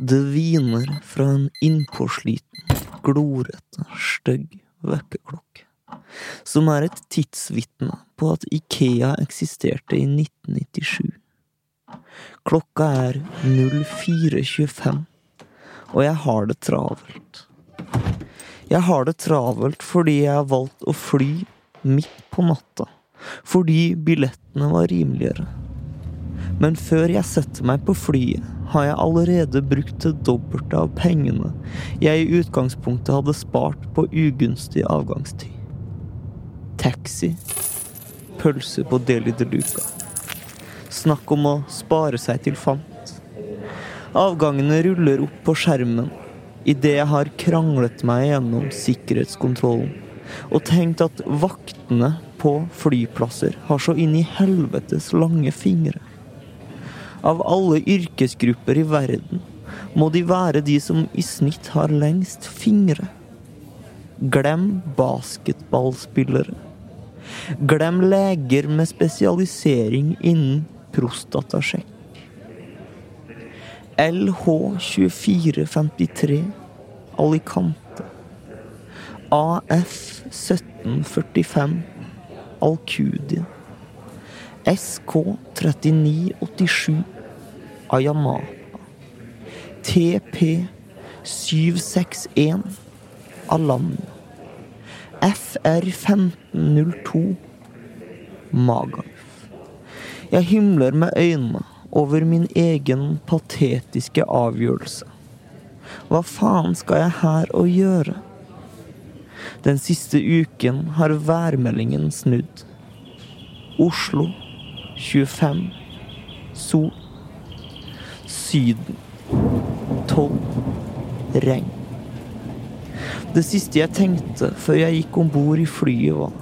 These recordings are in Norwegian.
Det hviner fra en innpåsliten, glorete, stygg vekkerklokke, som er et tidsvitne på at Ikea eksisterte i 1997. Klokka er 04.25, og jeg har det travelt. Jeg har det travelt fordi jeg har valgt å fly midt på natta, fordi billettene var rimeligere. Men før jeg setter meg på flyet, har jeg allerede brukt det dobbelte av pengene jeg i utgangspunktet hadde spart på ugunstig avgangstid. Taxi. Pølse på Deli de Luca. Snakk om å spare seg til fant. Avgangene ruller opp på skjermen idet jeg har kranglet meg gjennom sikkerhetskontrollen og tenkt at vaktene på flyplasser har så inn i helvetes lange fingre. Av alle yrkesgrupper i verden må de være de som i snitt har lengst fingre. Glem basketballspillere. Glem leger med spesialisering innen prostatasjekk. LH2453 Alicante. AF1745 Alcudia. SK3987 Ayamapa. TP761 Alam. FR1502 Magalf. Jeg himler med øynene over min egen patetiske avgjørelse. Hva faen skal jeg her å gjøre? Den siste uken har værmeldingen snudd. Oslo 25. Sol. Syden 12. Regn. Det siste jeg tenkte før jeg gikk om bord i flyet, var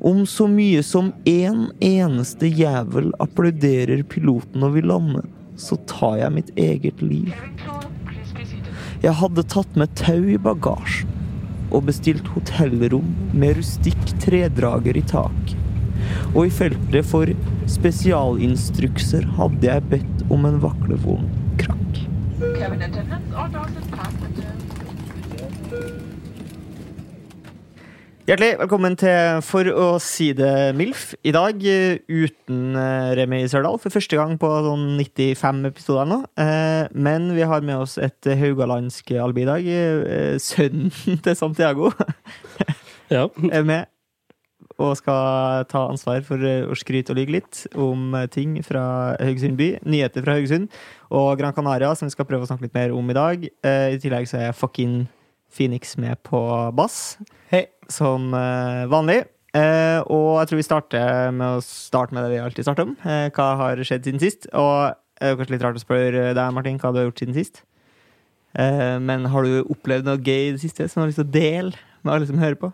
Om så mye som én eneste jævel applauderer piloten når vi lander, så tar jeg mitt eget liv. Jeg hadde tatt med tau i bagasjen og bestilt hotellrom med rustikk tredrager i tak. Og i feltet for spesialinstrukser hadde jeg bedt om en vaklevond krakk. Hjertelig velkommen til For å si det MILF. I dag eh, uten eh, Remi Sørdal for første gang på sånn 95 episoder nå. Eh, Men vi har med oss et haugalandsk alibi i dag. Eh, Sønnen til Santiago Ja. er med og skal ta ansvar for eh, å skryte og lyge litt om eh, ting fra Haugesund by. Nyheter fra Haugesund og Gran Canaria, som vi skal prøve å snakke litt mer om i dag. Eh, I tillegg så er fucking Phoenix med på bass, hey. som vanlig. Og jeg tror vi starter med å starte med det vi alltid starter om. Hva har skjedd siden sist? Og det er kanskje litt rart å spørre deg, Martin, hva du har gjort siden sist. Men har du opplevd noe gøy i det siste som du har lyst til å dele med alle som hører på?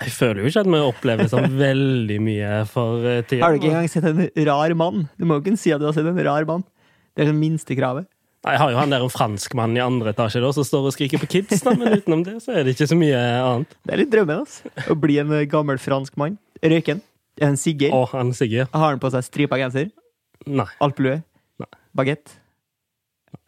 Jeg føler jo ikke at vi opplever sånn veldig mye for eh, tida. Har du ikke engang sett en rar mann? Du må jo ikke si at du har sett en rar mann. Det er det minstekravet. Jeg har jo han der en franskmann i andre etasje da, som står og skriker på kids, da, men utenom det så er det ikke så mye annet. Det er litt drømmen, altså. Å bli en gammel fransk mann. Røyken. En sigger. Å, han sigger. Har han på seg stripa genser? Nei, Alpelue? Nei. Bagett?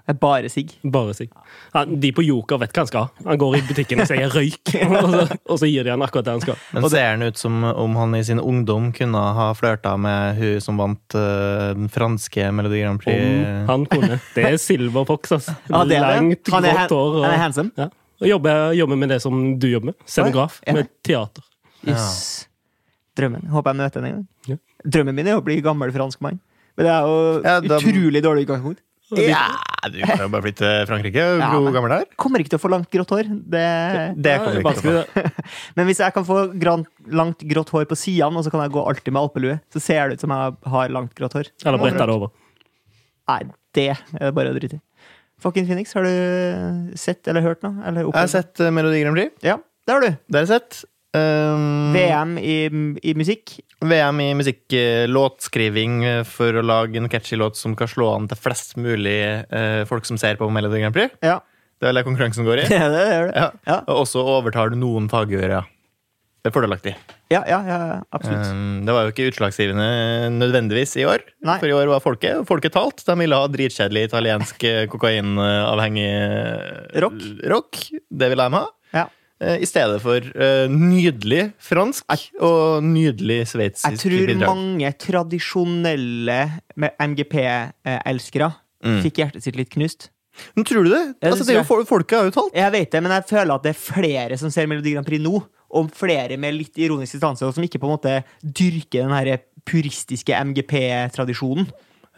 Det er bare sigg. bare Sig. Han, de på Joker vet hva han skal. Han går i butikken og sier 'røyk', og så, og så gir de han akkurat det han skal. Men ser han ut som om han i sin ungdom kunne ha flørta med hun som vant uh, den franske Melodi Grand Prix? Om han kunne. Det er Silver Fox, altså. Ja, det er det. Langt, Han er, godt hår. han er Og, handsome. ja. og jobber, jobber med det som du jobber med. Scenograf. Ja. Med teater. Yes. Drømmen. Håper jeg møter henne en gang. Ja. Drømmen min er å bli gammel fransk mann. Men det er jo Ja, da- utrolig dårlig utgangspunkt. Ja, du kan jo bare flytte til Frankrike. Ja, Hvor gammel er Kommer ikke til å få langt grått hår. Det... Det kommer ikke til å få. Men hvis jeg kan få grant, langt grått hår på sidene, og så kan jeg gå alltid med alpelue, så ser det ut som jeg har langt grått hår. Eller bretta det over. Nei, det er det bare å drite i. Fucking Phoenix, har du sett eller hørt noe? Eller Jeg har sett eh, Melodi Grand Prix. Ja, det har du. Det har jeg sett. Um, VM i, i musikk. VM i musikk, låtskriving for å lage en catchy låt som kan slå an til flest mulig uh, folk som ser på Melody Grand Prix. Ja, Det er vel det konkurransen går i. Ja, det gjør det. Ja. Ja. Og også overtar du noen faggjørere. Det er fordelaktig. Ja, ja, ja, absolutt. Um, det var jo ikke utslagsgivende nødvendigvis i år. Nei. For i år var folket folket talt. De ville ha dritkjedelig italiensk eh, kokainavhengig eh, Rock. rock. Det ville de ha. Eh, I stedet for uh, nydelig fransk og nydelig sveitsisk bidrag. Jeg tror mange tradisjonelle MGP-elskere Mm. fikk hjertet sitt litt knust. Men tror du det? Altså, det er jo, folket har jo talt. Jeg vet det, men jeg føler at det er flere som ser Melodi Grand Prix nå, og flere med litt ironisk distanse, og som ikke på en måte dyrker den her puristiske MGP-tradisjonen.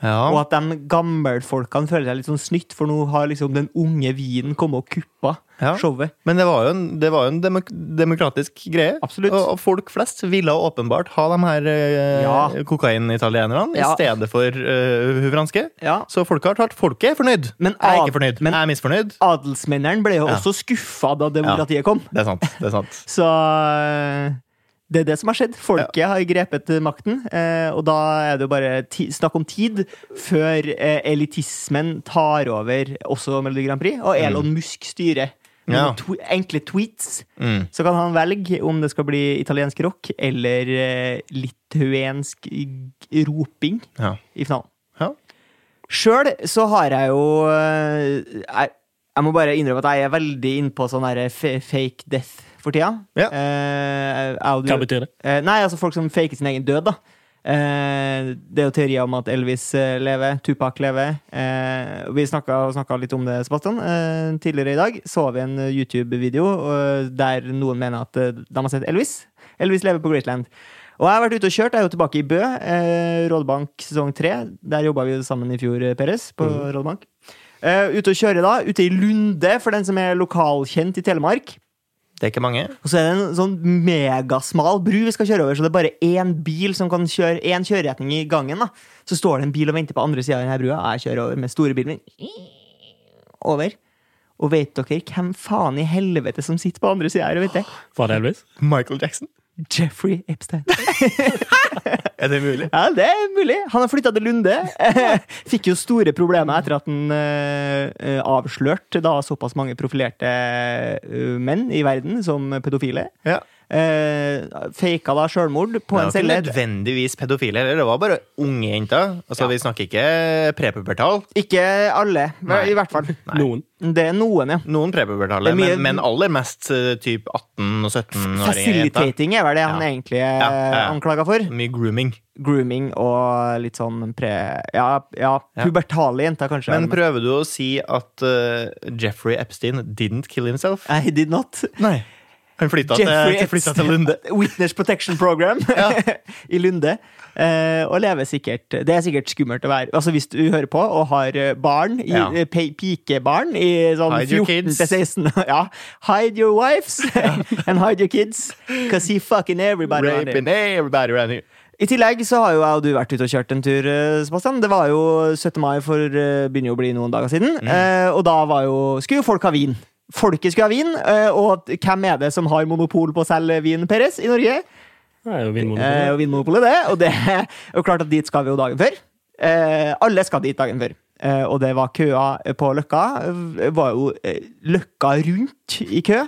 Ja. Og at de gammelfolkene føler seg litt sånn snytt, for nå har liksom den unge vinen kommet og kuppa Ja. showet. Men det var jo en, det var jo en demok demokratisk greie. Absolutt. Og, og folk flest ville åpenbart ha de her eh, Ja. kokainitalienerne Ja. i stedet for uh, franske. Ja. Så folket har talt. Folket er fornøyd. Men jeg er ikke fornøyd. men- jeg er misfornøyd. Adelsmennene ble jo også skuffa da demokratiet kom. Det er sant. det er sant. Så øh, det er det som har skjedd. Folket har grepet makten, eh, og da er det jo bare snakk om tid før eh, elitismen tar over også Melodi Grand Prix, og Elon Musk styrer. Med Ja. to enkle tweets. Mm. Så kan han velge om det skal bli italiensk rock eller eh, litauensk roping Ja. i finalen. Ja. Sjøl så har jeg jo jeg, jeg må bare innrømme at jeg er veldig innpå sånn fake death for tida. Ja. Eh, Hva betyr det? Eh, nei, altså folk som faker sin egen død, da. Eh, det er jo teorier om at Elvis eh, lever, Tupac lever. Eh, vi snakka litt om det, Sebastian. Eh, tidligere i dag så vi en YouTube-video der noen mener at de har sett Elvis. Elvis lever på Greatland. Og jeg har vært ute og kjørt. Jeg er jo tilbake i Bø. Eh, Rådbank sesong tre. Der jobba vi jo sammen i fjor, Peres, på Rådbank. Uh, ute og kjøre da, ute i Lunde, for den som er lokalkjent i Telemark. Det er ikke mange. Og så er det en sånn megasmal bru vi skal kjøre over, så det er bare én bil som kan kjøre én kjøreretning i gangen. da Så står det en bil og venter på andre sida av denne brua. Jeg kjører over med store bilen min. Over. Og vet dere hvem faen i helvete som sitter på andre sida her? Var det Elvis? Michael Jackson. Jeffrey Epstein. Er det mulig? Ja, det er mulig. Han har flytta til Lunde. Fikk jo store problemer etter at han uh, avslørte da såpass mange profilerte uh, menn i verden som pedofile. Ja. Uh, faka da sjølmord på Det en var ikke nødvendigvis pedofile heller. Det var bare unge jenter. Altså, Vi snakker ikke prepubertal. Ikke alle, Nei. i hvert fall. Noen. Det er noen, ja. Noen prepubertale, er mye- men, men aller mest eh, typ 18- og 17-åringer. Facilitating er vel det han Ja. egentlig er Ja, ja, ja. anklaga for. Mye grooming. Grooming og litt sånn pre... Ja, ja pubertale jenter, kanskje. Men prøver du å si at uh, Jeffrey Epstein didn't kill himself? I did not. Nei. Han flytta, til, flytta til Lunde. Witness Protection Program i Lunde. Eh, og lever sikkert Det er sikkert skummelt å være Altså Hvis du hører på og har eh, barn, i, Ja. eh, pikebarn i sånn Hide your 14 kids. til 16 Ja, Hide your wives and hide your kids. Cause he fucking everybody around here. Raping everybody around here. I tillegg så har jo jeg og du vært ute og kjørt en tur, Sebastian. Det var jo 17. mai for begynner jo å bli noen dager siden. Eh, og da var jo, skulle jo folk ha vin. Folket skulle ha vin, eh, og hvem er det som har monopol på å selge vin, Peres, i Norge? Det er jo Eh, Vinmonopolet. og Vinmonopolet, det. Og det er jo klart at dit skal vi jo dagen før. Eh, alle skal dit dagen før. Eh, og det var køer på Løkka. Det var jo eh, Løkka rundt i kø.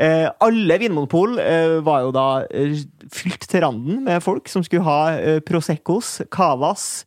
Eh, alle vinmonopol eh, var jo da eh, fylt til randen med folk som skulle ha eh, Proseccos, Cavas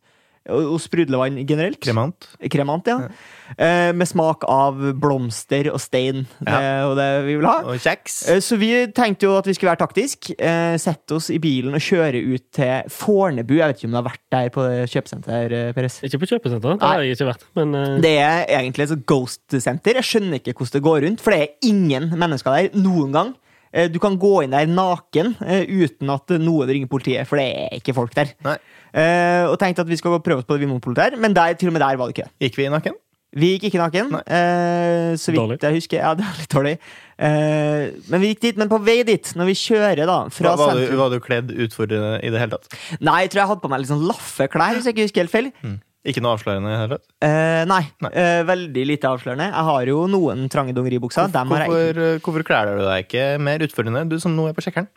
og, sprudlevann generelt. Kremant. Kremant, ja. Eh, med smak av blomster og stein. Det er jo det vi vil ha. Og kjeks. Eh, Så vi tenkte jo at vi skulle være taktisk. Eh, sette oss i bilen og kjøre ut til Fornebu. Jeg vet ikke om du har vært der på kjøpesenter, kjøpesenteret, eh, Peres? Ikke på kjøpesenter, det har jeg ikke vært. Men uh... Det er egentlig et ghost-senter. Jeg skjønner ikke hvordan det går rundt, for det er ingen mennesker der noen gang. Eh, Du kan gå inn der naken eh, uten at noen ringer politiet, for det er ikke folk der. Nei. Eh, og tenkte at vi skal prøve oss på det Vinmonopolet der, men der, til og med der var det ikke. Gikk vi i nakken? Vi gikk ikke naken, eh, så vidt Dårlig. jeg husker. Ja, det var litt dårlig. Eh, men vi gikk dit. Men på vei dit, når vi kjører da fra Var, var, du, var du kledd utfordrende i det hele tatt? Nei, jeg tror jeg hadde på meg litt sånn laffeklær, hvis jeg ikke husker helt feil. Mm. Ikke noe avslørende? i hele tatt? Eh, nei. Nei. Eh, veldig lite avslørende. Jeg har jo noen trange dongeribukser. Hvorfor, eh, hvorfor kler du deg ikke mer utfordrende, du som nå er på sjekkeren?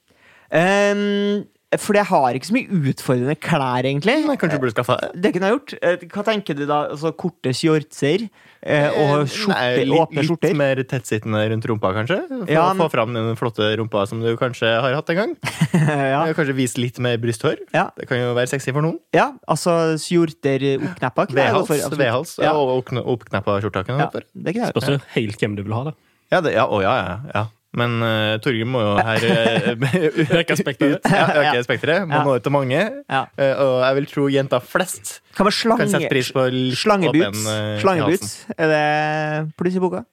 Um, fordi jeg har ikke så mye utfordrende klær, egentlig. Nei, Kanskje du burde skaffe deg? Det kunne jeg gjort. Eh, Hva tenker du da? Altså, korte shortser eh, og skjorter, Nei, litt, åpne skjorter? Litt mer tettsittende rundt rumpa, kanskje? For Ja, å få fram den flotte rumpa som du kanskje har hatt en gang? ja. Kanskje vise litt mer brysthår? Ja. Det kan jo være sexy for noen. ja, altså skjorter oppkneppa. kunne V-hals, for. V-hals Ja. og oppkn- oppkneppa skjorta kan Ja, det Spørs jo helt hvem du vil ha, da. Ja, det, ja, å, ja, ja, ja. Men uh, Torgrim må jo her uh, Øke spekteret. Ja, øke spekteret. Må Ja. nå ut til mange. Ja. Uh, og jeg vil tro jenter flest kan, slange, kan sette pris på slangeboots? åpen, eh, Slangeboots, er det pluss i boka?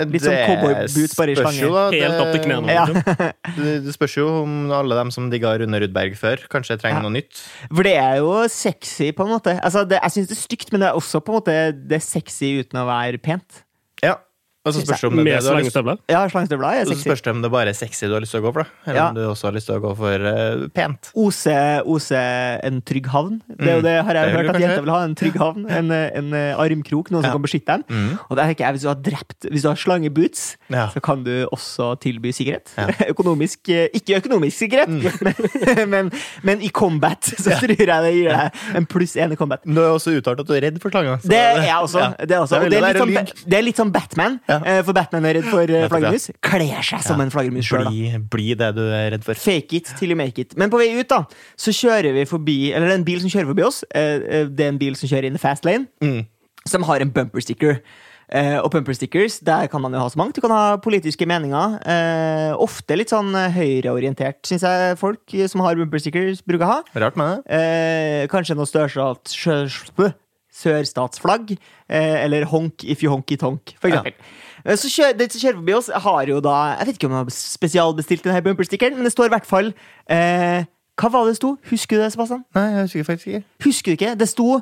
litt sånn Det cowboyboots, bare i slange. jo da, det- Helt opp til knærne. Ja. liksom. Det, det spørs jo om alle dem som digga Rune Rudberg før, kanskje trenger Ja. noe nytt. For det er jo sexy, på en måte. Altså, det, jeg syns det er stygt, men det er også på en måte Det er sexy uten å være pent. Ja. Og så spørs det om det, Med er det du har lyst slangestøvler. Ja, slangestøvler er og så spørs det om det bare er sexy du har lyst til å gå for, da. Eller Ja. om du også har lyst til å gå for uh, pent. Ose, ose en trygg havn. Det Mm. det har jeg Det hørt at jenter vil ha. En trygg havn. En, en eh, armkrok, noen Ja. som kan beskytte dem. Mm. Og det er ikke jeg, Hvis du har drept Hvis du har slangeboots, Ja. så kan du også tilby sikkerhet. Ja. Økonomisk eh, Ikke økonomisk sikkerhet, men, men, men i combat så tror jeg det gir deg en pluss én i combat. Du har også uttalt at du er redd for slanger. Det er jeg også. Ja. Det er, også. Det er er, litt sånn, det er litt sånn Batman. Ja. eh, For Batman er redd for eh, flaggermus. Kler seg som Ja. en flaggermus sjøl, da. Bli, bli det du er redd for. Fake it till you make it. Men på vei ut, da, så kjører vi forbi Eller det er en bil som kjører forbi oss. eh, Det er en bil som kjører in the fast lane, Mm. som har en bumper sticker. Uh, og bumper stickers, der kan man jo ha så mangt. Du kan ha politiske meninger. Uh, ofte litt sånn høyreorientert, syns jeg folk som har bumper stickers, bruker å ha. Rart med det. Uh, kanskje noe sjø, sørstatsflagg. Eh, eller honk if you honky tonk, for eksempel. Eh, Så kjører, det som kjører forbi oss, har jo da Jeg vet ikke om de har spesialbestilt denne bumperstickeren, men det står i hvert fall eh, Hva var det det sto? Husker du det, Sebastian? Nei, jeg husker faktisk ikke. Husker du ikke? Det sto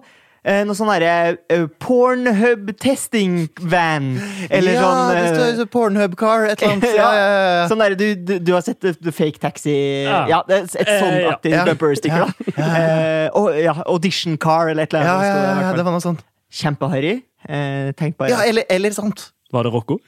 noe sånn derre eh, Pornhub testing van. Eller ja, sånn det eh, står jo så Pornhub car, et eller annet. Ja, ja, ja, ja. Sånn der, du, du, du har sett Fake Taxi Ja, Ja. det et Eh, sånn ja. aktig Ja. bumpersticker, da. Eh, og, ja, audition car, eller et eller Ja, annet. ja, det ja, ja, det var noe sånt. Kjempeharry. Eh, tenk bare Ja, eller, eller sant. Var det Rocco?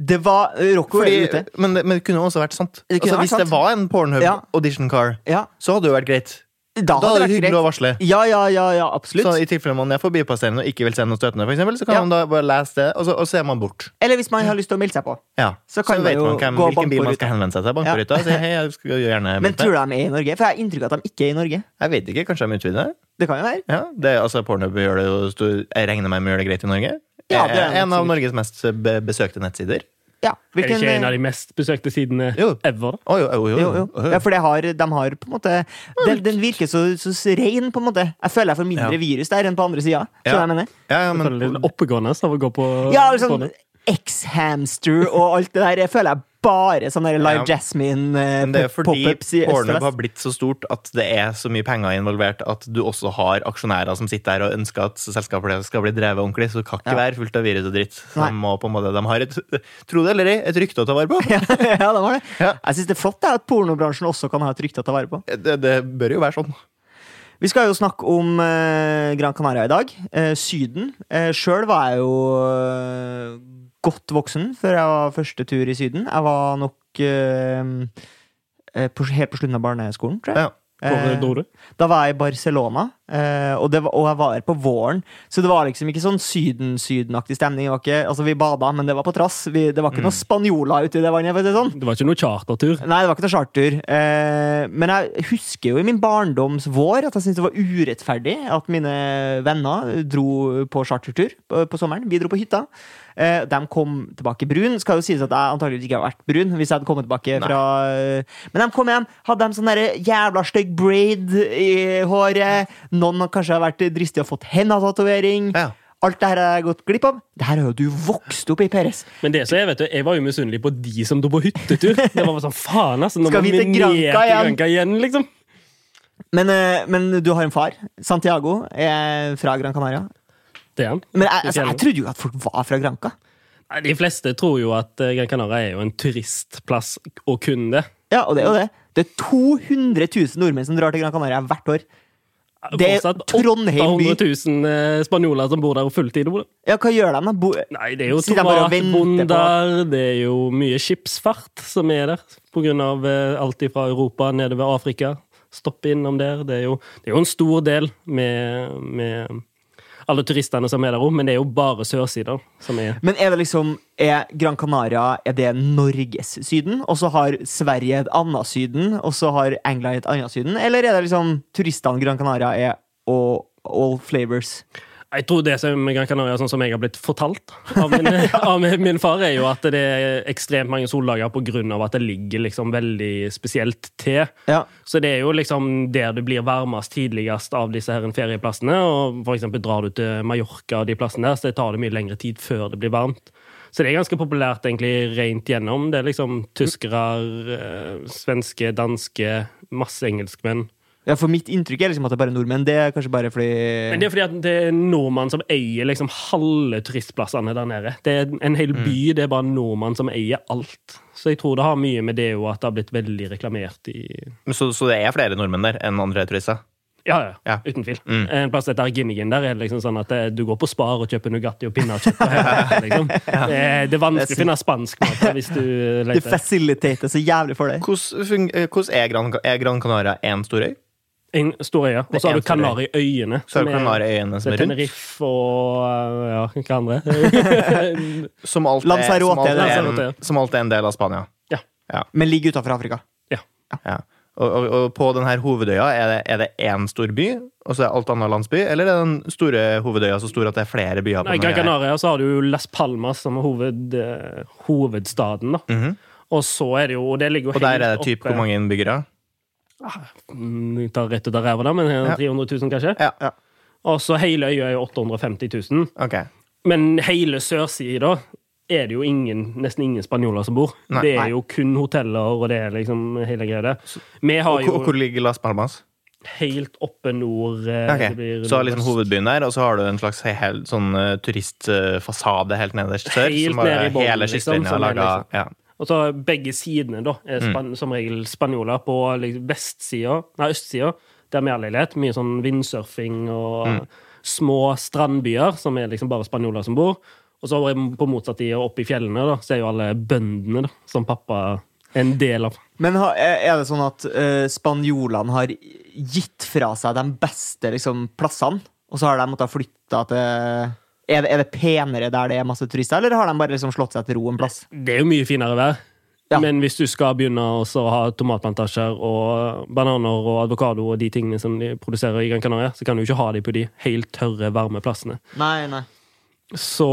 Det var Rocco Fordi, ute. men, det, men det kunne også vært sant. Det kunne Altså, vært hvis det var en Pornhub Ja. audition car, Ja, så hadde det jo vært greit. Da Da er det hyggelig å varsle. Ja, ja, ja, ja, absolutt. Så I tilfelle man er forbipasserende og ikke vil se noe støtende, for eksempel, så kan Ja. man da bare lese det, og så, og så er man bort. Eller hvis man har lyst til å melde seg på. Ja. Så kan man vet man hvem, gå hvilken bil man skal henvende seg til. Bankruta og si hei, jeg skal gjerne Men tror du de er i Norge? For jeg har inntrykk av at de ikke er i Norge. Jeg vet ikke, kanskje de utvider? Det kan jo være. Ja, det, altså Pornhub gjør det jo Jeg regner med de gjør det greit i Norge. Ja, det er en, en av. Norges mest besøkte nettsider. Ja, Er det ikke en av de mest besøkte sidene Jo. ever? Oh, jo, jo, jo. jo, jo. Ja, for det har, de har på en måte Den, den virker så, så ren, på en måte. Jeg føler jeg får mindre Ja. virus der enn på andre sida. Ja. jeg mener? Ja, ja, men, oppegående av å gå på Ja, liksom. X-hamster og alt det der. Jeg føler jeg bare sånn der Live Ja. Jasmine eh, men det er fordi i Pornhub har blitt så stort at det er så mye penger involvert at du også har aksjonærer som sitter der og ønsker at selskapet skal bli drevet ordentlig. Så det kan ikke Ja. være fullt av virus og dritt. De, må på en måte, de har et tro det eller ei, et rykte å ta vare på. ja, ja, de har det. Ja. Jeg syns det er flott det, at pornobransjen også kan ha et rykte å ta vare på. Det, det bør jo være sånn. Vi skal jo snakke om eh, Gran Canaria i dag. Eh, Syden. Eh, Sjøl var jeg jo eh, godt voksen før jeg var første tur i Syden. Jeg var nok eh, eh, på, helt på slutten av barneskolen, tror jeg. Ja. Eh. Da var jeg i Barcelona, eh, og, det var, og jeg var her på våren. Så det var liksom ikke sånn Syden-Syden-aktig stemning. Ikke, altså Vi bada, men det var på trass. Vi, det var ikke noen spanjoler ute i det vannet. det sånn. Det var ikke noe chartertur. Nei, det var ikke noe chartertur. Uh, men jeg husker jo i min barndoms vår at jeg syntes det var urettferdig at mine venner dro på chartertur på, på sommeren. Vi dro på hytta. Uh, de kom tilbake brun. Skal jo sies at jeg antakeligvis ikke har vært brun hvis jeg hadde kommet tilbake fra eh, Men de kom hjem, hadde de sånn jævla stygg braid i håret. Noen har kanskje har vært dristige og fått hendetatovering. Ja. Alt det her har jeg gått glipp av. Det her har jo du vokst opp i, Peres. Men det så jeg vet du, jeg var jo misunnelig på de som dro på hyttetur. Det var bare sånn, faen altså, Skal vi til Granca igjen? Granca igjen, liksom. Men, eh, men du har en far. Santiago er fra Gran Canaria. Det er han. Men jeg, altså, jeg trodde jo at folk var fra Granca. Nei, De fleste tror jo at eh, Gran Canaria er jo en turistplass, og kun det. Ja, og det er jo det. Det er 200 000 nordmenn som drar til Gran Canaria hvert år. Det er Trondheim by. 800 000 eh, spanjoler som bor der og fulltid. Ja, hva gjør de? Bo Nei, det er jo tomatbonder, det er jo mye skipsfart som er der. På grunn av eh, alt fra Europa nedover Afrika. Stoppe innom der. Det er jo, det er jo en stor del med, med alle turistene som er der òg, men det er jo bare sørsida som er Men er det liksom Er Gran Canaria Er det Norges Syden, og så har Sverige et annet Syden, og så har England et annet Syden? Eller er det liksom turistene Gran Canaria er og all flavors? Jeg tror det som Gran Canaria, sånn som jeg har blitt fortalt av min, av min- far, er jo at det er ekstremt mange soldager av at det ligger liksom veldig spesielt til. Ja. Så det er jo liksom der det blir varmest tidligst av disse her ferieplassene. Og for eksempel drar du til Mallorca og de plassene der, så det tar det mye lengre tid før det blir varmt. Så det er ganske populært egentlig rent gjennom. Det er liksom tyskere, eh, svenske, danske, masse engelskmenn. Ja, for mitt inntrykk er liksom at det er bare nordmenn. Det er kanskje bare fordi Men det er fordi at det er nordmenn som eier liksom halve turistplassene der nede. Det er en hel Mm. by, det er bare nordmenn som eier alt. Så jeg tror det har mye med det jo at det har blitt veldig reklamert i Men Så, så det er flere nordmenn der enn andre turister? Ja, ja, Ja. uten tvil. Mm. En plass etter Ginnigan der er det liksom sånn at eh, du går på Spar og kjøper Nugatti og pinnekjøtt. og hele, liksom. det, er, det er vanskelig å finne spansk mat hvis du det leter. facilitater så jævlig for deg. Hvordan, eh, hvordan er, Gran, er Gran Canaria en stor øy? En stor øye. Og så har du. Kanariøyene. Så som Kanariøyene som er er rundt? Tenerife og eh, ja, hva andre? Som alt, er, som, alt er en, som alt er en del av Spania? Ja Men ligger utenfor Afrika. Ja. Og, og, og på denne hovedøya, er det, er det én stor by, og så er alt annet landsby? Eller er den store hovedøya så stor at det er flere byer? på Nei, Gran? Canaria så har du Las Palmas som er hoved, eh, hovedstaden. da. Mhm. Og så er det jo Og det ligger jo Og der er det helt typ hvor mange innbyggere? Jeg tar rett ut av ræva, da, men Ja. 300 000, kanskje. Ja. Ja. Og så hele øya er jo 850 000. Okay. Men hele sørsida er det jo ingen, nesten ingen spanjoler som bor. Nei. det er jo kun hoteller, og det er liksom hele greia der. Og, jo, hvor- ligger Las Palmas? helt oppe nord Okay. Ok, det blir Så liksom hovedbyen der, og så har du en slags hel, sånn eh, turistfasade helt nederst sør. Helt som bare nede i bånn, hele liksom, kystlinja er laga liksom- ja. Og så begge sidene, da, er Mm. som regel spanjoler. På liksom, vestsida, nei, østsida, der vi alle leilighet. Mye sånn vindsurfing og Mm. små strandbyer, som er liksom bare spanjoler som bor. Og så på motsatt side, oppe i fjellene, da, så er jo alle bøndene, da, som pappa er en del av. Men er det sånn at uh, spanjolene har gitt fra seg de beste liksom, plassene, og så har de måttet flytte til er det, er det penere der det er masse turister, eller har de bare liksom slått seg til ro en plass? Det er jo mye finere vær. Ja. Men hvis du skal begynne å ha tomatplantasjer og bananer og advokado og de tingene som de produserer i Gran Canaria, så kan du ikke ha de på de helt tørre, varme plassene. Nei, nei. Så,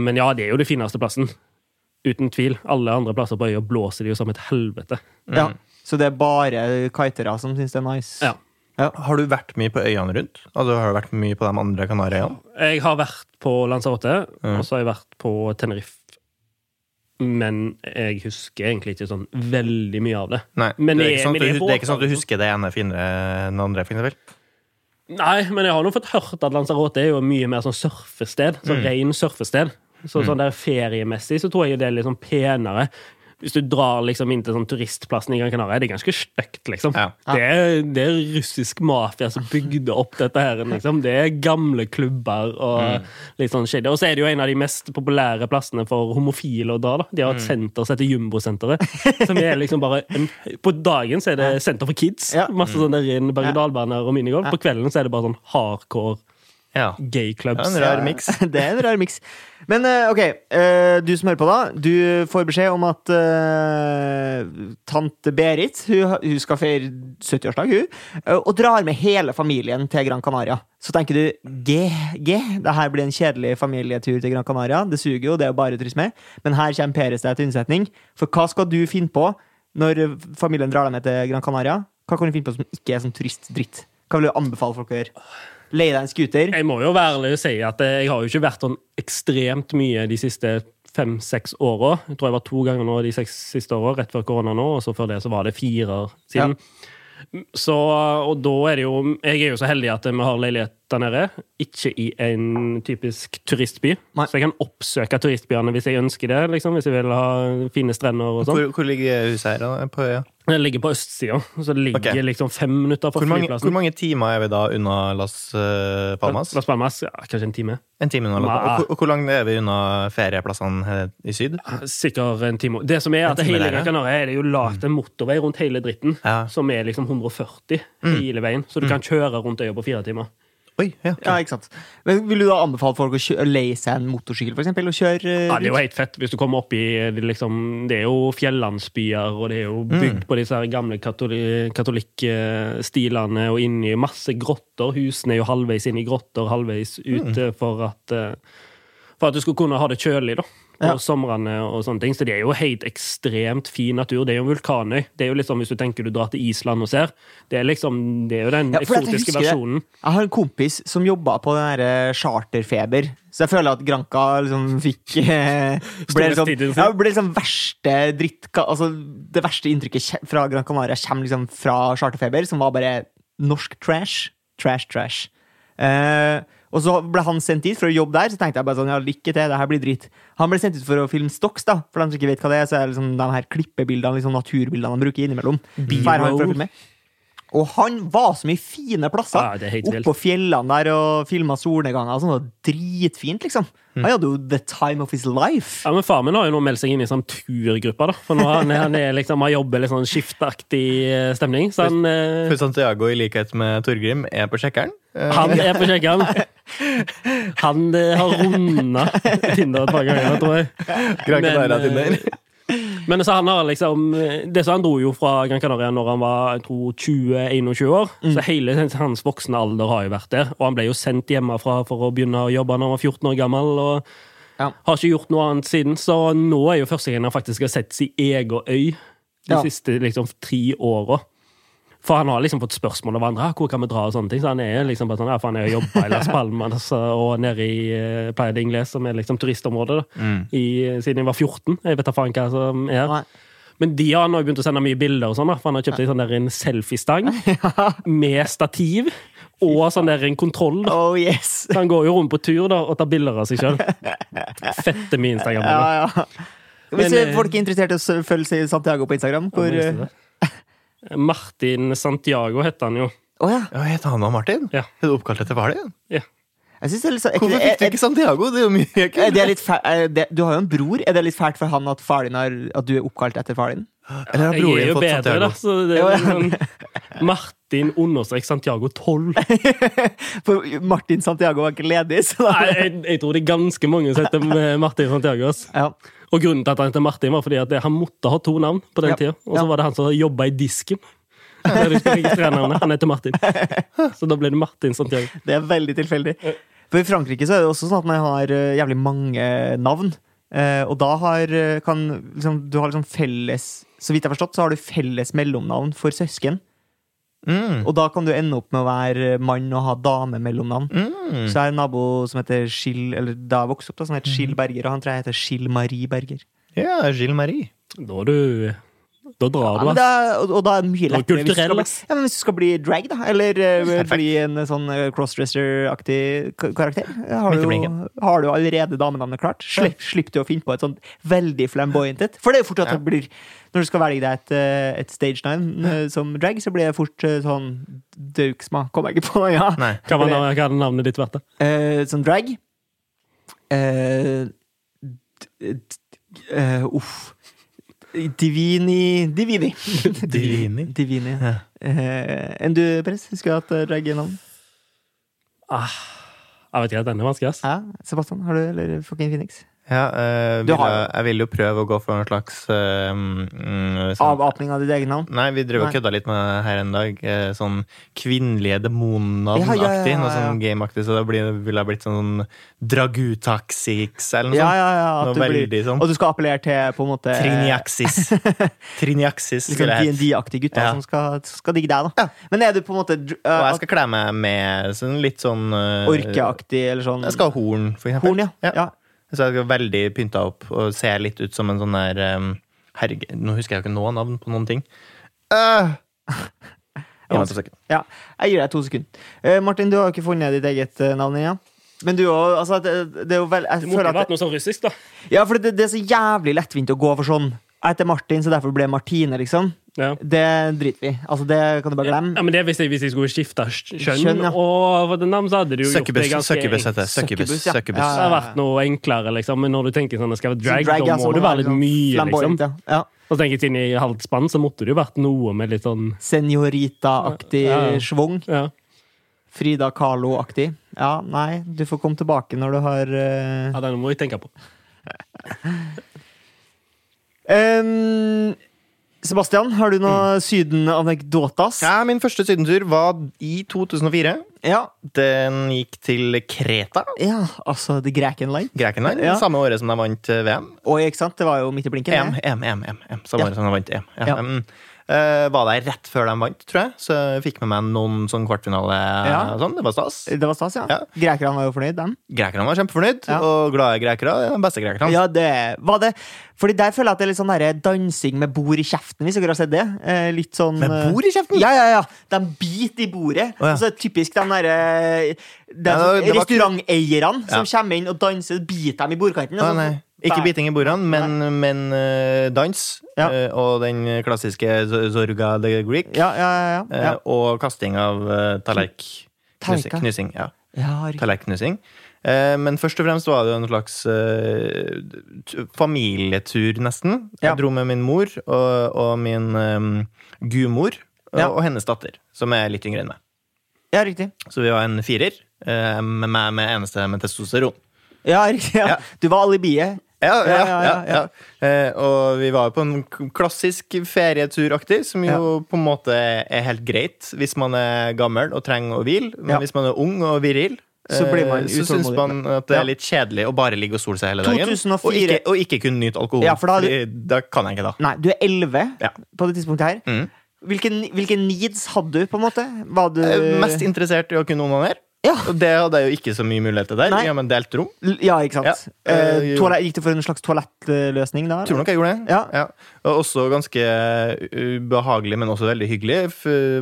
men ja, det er jo det fineste plassen. Uten tvil. Alle andre plasser på øya blåser de jo som et helvete. Ja. Så det er bare kitere som syns det er nice? Ja. Har du vært mye på øyene rundt? Altså, har du vært mye på de andre Kanariøyene? Jeg har vært på Lanzarote, Mm. og så har jeg vært på Tenerife. Men jeg husker egentlig ikke sånn veldig mye av det. Nei, Men det, er ikke sånn det du, det er ikke sånn at du husker det ene finere enn det andre. For eksempel. Nei, men jeg har nå fått hørt at Lanzarote er jo mye mer sånn surfested. Sånn ren surfested. Så sånn der feriemessig så tror jeg det er litt sånn penere. Hvis du drar liksom inn til sånn turistplassen i Gran Canaria, det er ganske stygt, liksom. Ja. Det, er, det er russisk mafia som bygde opp dette her, liksom. Det er gamle klubber og litt sånn shady. Og så er det jo en av de mest populære plassene for homofile å dra, da. De har et senter som heter Jumbosenteret. Som er liksom bare en, På dagen så er det senter for kids. Ja. Masse sånne inn berg-og-dal-baner og minigolf. På kvelden så er det bare sånn hardcore Ja. gay Ja, en rar miks. det er en rar miks. Men eh, ok, eh, du som hører på, da. Du får beskjed om at uh, tante Berit hun, hun skal feire 70-årsdag, hun. og drar med hele familien til Gran Canaria. Så tenker du G, G, det her blir en kjedelig familietur til Gran Canaria. Det suger jo, det er jo bare turisme. Men her kommer Peres deg til unnsetning. For hva skal du finne på når familien drar deg med til Gran Canaria? Hva kan du finne på som ikke er sånn turistdritt? Hva vil du anbefale folk å gjøre? Leie deg en scooter? Jeg må jo være ærlig og si at jeg har jo ikke vært sånn ekstremt mye de siste fem-seks åra. Jeg tror jeg var to ganger nå de seks siste åra, rett før korona nå, og så før det så var det fire år siden. Så, og da er det jo Jeg er jo så heldig at vi har leilighet der nede. Ikke i en typisk turistby. Nei. Så jeg kan oppsøke turistbyene hvis jeg ønsker det. Liksom, hvis jeg vil ha fine strender og sånn. Hvor, hvor ligger huset her da, på øya? Den ligger på østsida, så det ligger okay. liksom fem minutter fra Hvor mange, flyplassen. hvor mange timer er vi da unna Las eh, Palmas? Las Palmas, ja, kanskje en time. En time unna Las Palmas. Og, og hvor langt er vi unna ferieplassene i syd? Sikkert en time. Det som er at hele. Gran Canaria er det jo lagd en motorvei rundt hele dritten, Ja. som er liksom 140 Mm. hele veien. Så du kan kjøre rundt øya på fire timer. Oi, ja. okay. Ja, ikke sant. Men Vil du da anbefale folk å kjø- leie seg en motorsykkel, for eksempel, og kjøre eh, Ja, det er jo helt fett hvis du kommer opp i det liksom, Det er jo fjellandsbyer, og det er jo bygd på disse her gamle katoli, katolikkestilene og i masse grotter. Husene er jo halvveis inn i grotter, halvveis ute for at eh, For at du skulle kunne ha det kjølig, da. Ja. somrene og sånne ting. Så det er jo helt ekstremt fin natur. Det er jo en vulkanøy. Det er jo liksom hvis du tenker du drar til Island og ser. Det er liksom Det er jo den Ja, eksotiske jeg det. versjonen. Jeg har en kompis som jobba på den der charterfeber, så jeg føler at Granca liksom fikk eh, ble liksom, ja, ble liksom verste dritt... Altså, det verste inntrykket fra Gran Canaria kommer liksom fra charterfeber, som var bare norsk trash. Trash, trash. Eh, og så ble han sendt dit for å jobbe der, så tenkte jeg bare sånn, ja, lykke til, det her blir drit. Han ble sendt ut for å filme stocks, da, for dem som ikke vet hva det er, så er det liksom de her klippebildene, liksom naturbildene de bruker innimellom. Fær Og han var så mye fine plasser. Ja. Oppå fjellene der og filma solnedganger. og Sånn, dritfint, liksom. Mm. Han hadde jo the time of his life. Ja, men Far min har jo nå meldt seg inn i sånn turgruppa. da For nå han, han er liksom, han jobber litt sånn skiftaktig eh, stemning. Så han, eh, For Santiago, i likhet med Torgrim, er på sjekkeren. Eh, han er på sjekkeren. Han eh, har runda Tinder et par ganger, tror jeg. Gran Canaria Men, så han har liksom Det så Han dro jo fra Gran Canaria når han var jeg tror 20-21 år. Mm. Så hele hans voksne alder har jo vært der. Og han ble jo sendt hjemmefra for å begynne å jobbe når han var 14 år gammel. Og Ja. har ikke gjort noe annet siden. Så nå er jo første gang han faktisk har sett sin egen øy de Ja. siste liksom tre åra. For han har liksom fått spørsmål av andre. «Ah, Hvor kan vi dra og sånne ting. Så han er liksom bare sånn, ja, for han har jobba i Las Palmas og nede i uh, Playa de Ingles, som er liksom turistområdet, da, i, siden jeg var 14. Jeg vet da faen hva som er. Nei. Men de har nå begynt å sende mye bilder, og sånn for han har kjøpt seg sånn der en selfiestang med stativ og sånn der en kontroll. da. Oh yes! Så han går jo rundt på tur da, og tar bilder av seg sjøl. Fette mye Instagram. Ja, ja. Hvis Men, eh, folk er interessert i å følge Santiago på Instagram, hvor Ja, eh, må jeg Martin Santiago heter han jo. Å ja. Ja, Heter han da Martin? Ja. Er du oppkalt etter far din? Ja. Jeg synes det er litt så, er, Hvorfor fikk du ikke Santiago? Det er jo mye kult. det litt fæ- er det, Du har jo en bror. Er det litt fælt for han at, far din har, at du er oppkalt etter far din? Eller har broren din fått bedre, Santiago? da. Så det er ja. sånn Martin understrek Santiago 12. For Martin Santiago var ikke ledig, så da Nei, jeg, jeg tror det er ganske mange som heter Martin Santiago. ja. Og grunnen til at han heter Martin, var fordi at han måtte ha to navn på den Ja. tida. Og så var det han som jobba i disken. Han heter Martin. Så da ble det Martin Santiago. Det er veldig tilfeldig. For I Frankrike så er det også sånn at man har eh, jævlig mange navn. Eh, og da har, eh, kan liksom, du har liksom felles Så vidt jeg har forstått, så har du felles mellomnavn for søsken. Mm. Og da kan du ende opp med å være mann og ha dame-mellomnavn. Mm. Så jeg har en nabo som heter Gill Eller da jeg vokste opp, da, som heter Gill Berger, og han tror jeg heter Gill Marie Berger. Ja, Gilles Marie. Da er du Da drar du, ass. er, og, og da er det mye er lettere hvis du, bli, ja, men hvis du skal bli drag, da. Eller uh, bli en sånn eh, crossdresser-aktig karakter. Har du, har du allerede damenavnet klart? Slipp, slipp du å finne på et sånt veldig flamboyant et. For det er jo fort at Ja. det blir Når du skal velge deg et, eh, et stage name eh, som drag, så blir det fort eh, sånn Dauksma. Kommer jeg ikke på. Ja. Nei. Hva er navnet- ditt vært? da? Uh, som drag Uff. eh, Uff. Divini Divini. Divini. Divini. Ja. Eh, enn du, Press? Husker du at uh, drag er navn? Ah, jeg vet ikke, den er vanskelig, ass. Ja, Sebastian, har du, eller fucking Phoenix? Ja, øh, vil har- jeg, jeg vil jo prøve å gå for en slags øh, mm, sånn, Avapning av ditt eget navn? Nei, vi drev og kødda litt med det her en dag. Sånn kvinnelige demonnavn-aktig. Ja, ja, ja, ja, Noe sånn sånn gameaktig. Så da ville jeg blitt sånn Dragutaxix eller noe Ja, sånt. ja, ja. Noe du blir, sånn. og du skal appellere til på en måte Triniaxis. Triniaxis Liksom hett. DND-aktige gutter Ja. som skal, skal digge deg, da. Men er du på en måte dr- Og uh, jeg skal kle meg med sånn litt sånn eh, orkeaktig, eller sånn Jeg skal ha horn, for eksempel. Horn, ja. Ja. ja. Så jeg er veldig pynta opp og ser litt ut som en sånn der um, Herregud, nå husker jeg jo ikke noe navn på noen ting. Uh, sekund. Ja, jeg gir deg to sekunder. Uh, Martin, du har jo ikke funnet ditt eget uh, navn ennå. Men du òg, altså det, det er jo vel Jeg Det må ikke ha vært noe sånn russisk, da. Ja, for det, det er så jævlig lettvint å gå for sånn Jeg heter Martin, så derfor ble jeg Martine, liksom. Ja. Det driter vi i. Altså, det kan du bare glemme. Ja, men det er hvis jeg, hvis jeg skulle skifte kjønn, Kjønn, ja. og for den navn, så hadde du gjort det Søkkebuss, ganske søkkebuss heter det. Søkkebuss. Søkkebuss, ja. søkkebuss. Ja, Det har vært noe enklere, liksom. Men når du tenker sånn, det skal være drag, Så drag, da må du være litt sånn mye, liksom. Ja. ja. Og så tenker jeg siden jeg er halvt spann, så måtte det jo vært noe med litt sånn Senorita-aktig Ja, ja. schwung. Ja. Frida Kahlo-aktig. Ja, nei, du får komme tilbake når du har uh... ja, den må jeg tenke på. em, Sebastian, har du noen Syden-anekdotas? Ja, min første sydentur var i 2004. Ja. Den gikk til Kreta. ja, altså The Grekenland. Grekenland. Ja. Samme året som de vant eh, VM. Og ikke sant, det var jo midt i blinken. M, M, EM, EM, EM, EM. Samme Ja. året som de vant EM. Ja. Eh, var der rett før de vant, tror jeg. Så jeg fikk med meg noen sånn kvartfinale. Ja. Sånn. Det var stas. Det var stas, ja. Ja. Grekerne var jo fornøyd, dem. Grekerne var kjempefornøyd, Ja. og glade grekere er de beste grekerne. Ja, det var det. Fordi der føler jeg at det er litt sånn der dansing med bord i kjeften, hvis dere har sett det. Eh, litt sånn Med eh, bord i kjeften? Ja, ja, ja. De biter i bordet. Oh, ja. Det typisk de derre de Ja, Restauranteierne som kommer inn og danser, biter dem i bordkanten. Oh. Ikke biting i bordene, men, men uh, dans. Ja. Uh, og den klassiske Zorga the Greek. Ja, ja, ja. ja. eh, og kasting av uh, tallerk. Knusing. Ja. Eh, men først og fremst var det en slags familietur, nesten. Jeg dro med min mor og, og min um, gudmor og, og hennes datter, som er litt yngre enn meg. ja, riktig. Så vi var en firer, med meg med eneste med testosteron. Ja, riktig. Ja. Ja. Du var alibiet. Ja, ja, Ja, ja. Eh, og vi var jo på en klassisk ferieturaktig, som jo på en måte er helt greit hvis man er gammel og trenger å hvile. Men hvis man er ung og viril, Så blir man eh, så syns man at det er litt kjedelig å bare ligge og sole seg hele dagen. 2004 Og ikke, og ikke kunne nyte alkohol. Ja, for da du, da kan jeg ikke, da. Nei, du er elleve Ja. på det tidspunktet her. Mm. Hvilke, hvilke needs hadde du, på en måte? Var du er mest interessert i å kunne onanere. Ja. Og det hadde jeg jo ikke så mye muligheter der. Nei. Ja, men delt rom. L- Ja, ikke sant? Ja. Eh, Eh, toalett, gikk det for en slags toalettløsning da? Tror nok jeg gjorde det. Ja. Og også ganske ubehagelig, men også veldig hyggelig,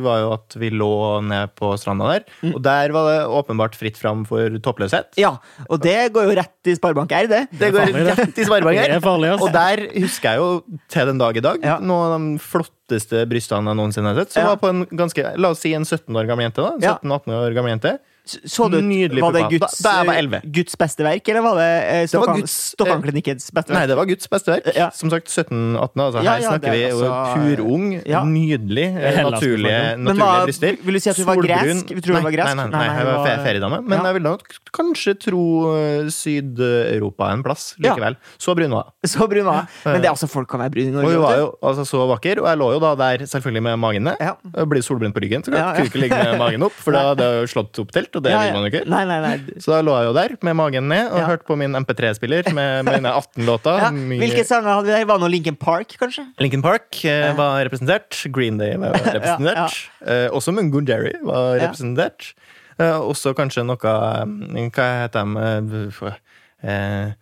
var jo at vi lå ned på stranda der. Mm. Og der var det åpenbart fritt fram for toppløshet. Ja, og det går jo rett i Sparebank R, det. Det går farlig, rett i Sparebank er ass. Og der husker jeg jo til den dag i dag Ja. noen av de flotteste brystene jeg noensinne har sett. Som Ja. var på en ganske, la oss si en 17 år gammel jente. da 17-18 år gammel jente Så du, Nydelig var det. Guds, Da- da var Guds beste verk, eller var det eh, Det Stokkan- Stokkanklinikkens beste Nei, det var Guds beste verk. Ja. Som sagt 17-18. Altså, Ja, her ja, snakker det vi altså- purung, Ja. nydelig, eh, naturlige, naturlige bryster. vil du si at du var gresk? Nei, nei, nei, Nei, jeg var det fe- var- feriedame. Men Ja. jeg vil nok kanskje tro eh, Syd-Europa en plass Ja. likevel. Så brun var jeg. Så brun var jeg. Men det er altså folk kan være brune i Norge. Og hun var jo altså, så vakker, og jeg lå jo da der selvfølgelig med magen ned. Ja. Blir solbrent på ryggen, så Ja, ja. kunne ikke ligge med magen opp, for da hadde jeg jo slått opp telt, og det Ja, vil man jo ikke. Nei, nei, nei. Så da lå jeg jo der med magen ned og Ja. hørte på min MP3-spiller med mine 18 låter. Ja. Hvilke sanger hadde vi der? Var det Lincoln Park, kanskje? Lincoln Park eh, var representert. Green Day var representert. Eh, også Mungo Jerry var representert. Eh, også kanskje noe eh, Hva heter de? eh,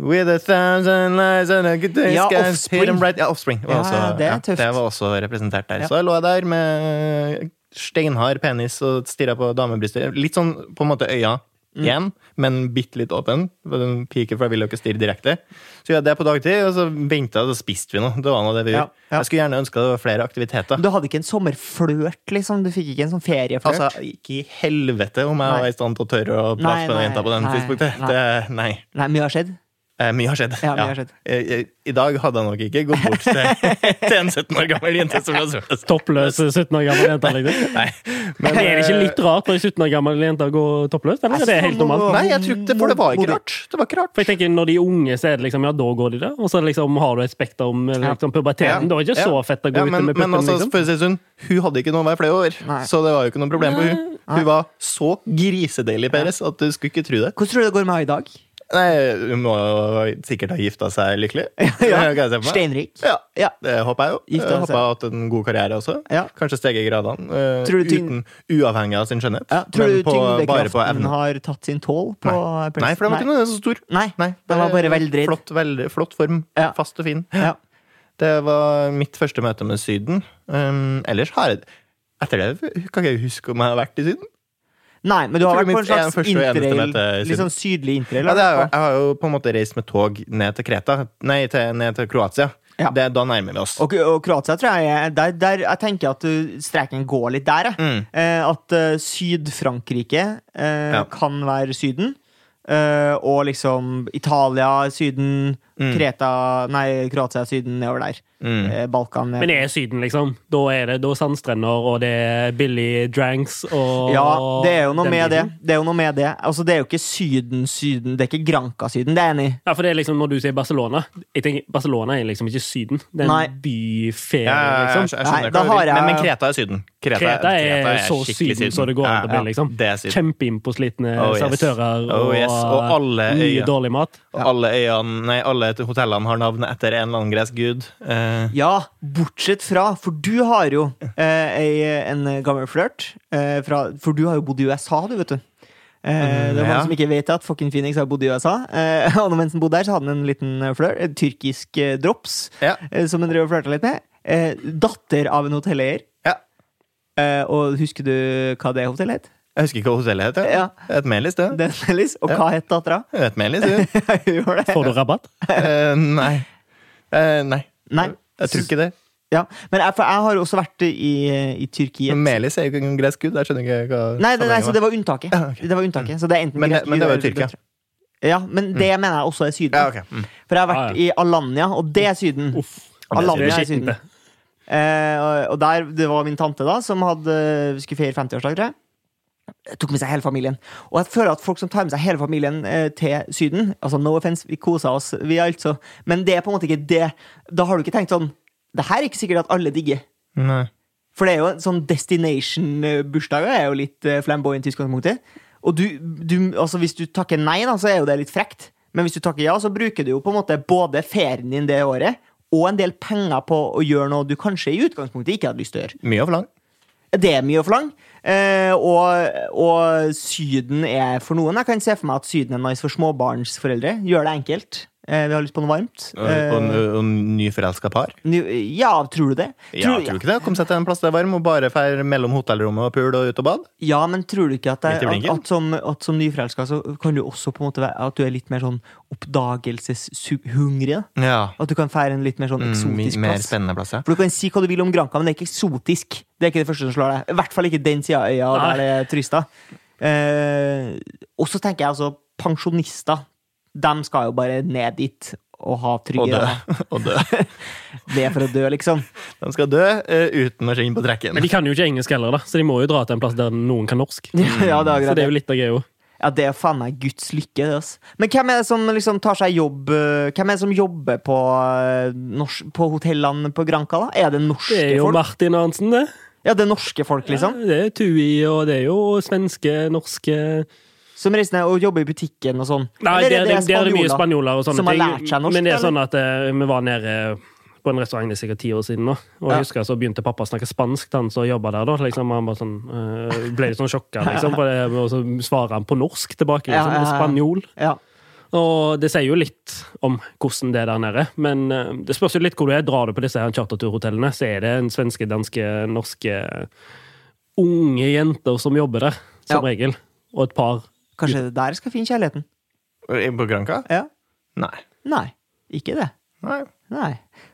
With a thousand lies and a good day Ja, Offspring. right. Ja, Offspring. Var Ja, også, ja, det er tøft. det var også representert der. Ja. Så jeg lå der med steinhard penis og stirra på damebryster. Litt sånn på en måte øya Mm. igjen, men bitte litt åpen. Den piker, for jeg ville jo ikke stirre direkte. Så gjorde jeg det på dagtid, og så venta jeg, og så spiste vi noe. Det var noe det vi Ja, gjorde. ja. Jeg skulle gjerne ønske det var flere aktiviteter. Du hadde ikke en sommerflørt, liksom? Du fikk ikke en sånn ferieflørt? Altså, ikke i helvete om jeg Nei. var i stand til å tørre å prate med den jenta på den tidspunktet. nei. Det, nei. Nei, mye har skjedd? Eh, mye har skjedd. Ja, mye har skjedd. Eh, eh, I dag hadde jeg nok ikke gått bort til, til en 17 år gammel jente som. Toppløs 17 år gammel jente, liksom. Nei. Men er det ikke litt rart når en 17 år gammel jente går gå toppløs? Eller er det helt normalt? Nei, jeg tror det, for det var ikke rart. Det var ikke rart. For jeg tenker, Når de er unge, så er det liksom, ja, da går de det. Og så liksom, har du et spekter om liksom, puberteten. Det var ikke så fett å gå Ja, ute men, med men puppen. altså, liksom. for å si sånn, hun hadde ikke noe hver flere år, Nei. så det var jo ikke noe problem for hun. Hun var så grisedeilig, Peres, at du skulle ikke tro det. Hvordan tror du det går med henne i dag? Nei, Hun må sikkert ha gifta seg lykkelig. Ja. Steinrik? Ja, Ja. det håper jeg jo. Gifta håper jeg har hatt en god karriere også. Ja. Kanskje steget i gradene. eh, uten, uavhengig av sin skjønnhet. Ja, tror du tyngdekraften har tatt sin tål på Nei. Nei, for den var ikke noe så stor. Nei, Nei, den var bare veldreid. Flott, veldig, flott form. Ja. Fast og fin. Ja. Det var mitt første møte med Syden. Um, ellers har jeg Etter det kan jeg ikke huske om jeg har vært i Syden. Nei, men du har vært på en slags interrail, litt sånn sydlig interrail? Ja, eller? jeg har jo på en måte reist med tog ned til Kreta. Nei, til, ned til Kroatia. Ja. Det, da nærmer vi oss. Og, og Kroatia tror jeg er- der, der, Jeg tenker at uh, streken går litt der. jeg. Mm. Eh, at uh, Syd-Frankrike eh, Ja. kan være Syden. Eh, og liksom Italia, Syden, Mm. Kreta Nei, Kroatia, Syden, nedover der. Mm. Eh, Balkan. Men er Syden, liksom? Da er det da sandstrender, og det er billig dranks og Ja, det er jo noe med det. Det er jo noe med det. Altså, det er jo ikke Syden-Syden. Det er ikke Granca-Syden, det er jeg enig i. Ja, for det er liksom når du sier Barcelona jeg tenker, Barcelona er liksom ikke Syden. Det er en Nei. byferie, Ja, ja, ja, jeg liksom. skjønner Nei, hva du har. Men, men Kreta er Syden. Kreta, Kreta er så skikkelig Syden så det går an å bli, liksom. Det er Kjempeinnpåslitne Oh, yes. servitører Oh, og, yes. Og alle mye øyer. dårlig mat. Og alle øyene, nei, alle hotellene har navn etter en eller annen gresk gud. Eh, Ja, bortsett fra For du har jo eh, en gammel flørt. Eh, fra- for du har jo bodd i USA, du, vet du. Eh, det er mange ja. som ikke vet at fucking Phoenix har bodd i USA. Eh, og mens han bodde der, så hadde han en liten eh, flørt. En tyrkisk drops ja. som han drev og flørta litt med. Eh, datter av en hotelleier. Ja. Eh, og husker du hva det hotellet het? Jeg husker ikke hva hotellet heter. Ja. Et Melis, det. det er et melis. Og hva het dattera? Et Melis, det? Får du rabatt? Uh, nei. Uh, nei. Nei. Jeg tror ikke det. Ja. Men jeg, for jeg har også vært i, i Men Melis er jo ikke en gresk gud. Jeg skjønner ikke hva Nei, det, nei, så det var unntaket. Ja. Det var unntaket. Så det er enten Men det- gresk men det var jo Tyrkia. Ja, men det mener jeg også er Syden. Ja, ok. Mm. For jeg har Ah, vært i Alanya, og det er Syden. Uff. Alanya er er Syden. Eh, og- og der, det var min tante da som hadde, skulle feire 50-årsdag, tror jeg. Tok med seg hele familien. Og jeg føler at folk som tar med seg hele familien eh, til Syden Altså No offense, vi koser oss, vi altså. Men det er på en måte ikke det. Da har du ikke tenkt sånn Det her er ikke sikkert at alle digger. Nei. For det er jo sånn destination-bursdager er jo litt eh, flamboyant i utgangspunktet. Og du, du, altså hvis du takker nei, da, så er jo det litt frekt. Men hvis du takker ja, så bruker du jo på en måte både ferien din det året og en del penger på å gjøre noe du kanskje i utgangspunktet ikke hadde lyst til å gjøre. Mye å forlange. Det er mye å forlange. Eh, og, og Syden er for noen. Jeg kan se for meg at Syden er nice for småbarnsforeldre. Gjør det enkelt. Eh, vi har lyst på noe varmt. Og, og, Eh, og nyforelska par. ny- ja, tror du det? Ja, tror du ikke det? Kom seg til en plass det er varm, og bare fer mellom hotellrommet og pool og ut og bad? Ja, men tror du ikke at, det, at, at, som, at som nyforelska så kan du også på en måte være At du er litt mer sånn oppdagelseshungrig? Ja. At du kan fære en litt mer sånn Mm, eksotisk mer plass? spennende plass, ja. For du kan si hva du vil om Granca, men det er ikke eksotisk. Det er ikke det første som slår deg. I hvert fall ikke den sida av øya der det er turister. Eh, og så tenker jeg altså pensjonister. De skal jo bare ned dit og ha tryggere. trygge og dø. Det er for å dø, liksom. De skal dø uh, uten å skinne på trekken. Men de kan jo ikke engelsk heller, da, så de må jo dra til en plass der noen kan norsk. ja, det er Så det er jo litt av greia. Ja, det er faen meg Guds lykke, det, altså. Men hvem er det som liksom tar seg jobb eh, Hvem er det som jobber på, norsk, på hotellene på Granca, da? Er det norske folk? Det er jo folk? Martin Arntzen, det. Ja, det er norske folk, liksom? Ja, det er Tui, og det er jo svenske, norske Som reiser ned og jobber i butikken og sånn? Nei, det, det, det, det, er det mye spanjoler? og sånne Som har lært seg norsk, Men det er sånn at eh, vi var nede på en restaurant det er sikkert ti år siden nå. Og Ja. jeg husker så begynte pappa å snakke spansk, til han som jobba der. da liksom, Han sånn, eh, ble litt sånn sjokka, liksom, og så svarer han på norsk tilbake. Ja, liksom, ja, ja. Spanjol. Ja. Og det sier jo litt om hvordan det er der nede. Men eh, det spørs jo litt hvor du er. Drar du på disse her charterturhotellene, så er det en svenske, danske, norske unge jenter som jobber der, som Ja. regel. Og et par Kanskje det der skal finne kjærligheten? På Granka? Ja. Nei. Nei, ikke det. Nei. Nei.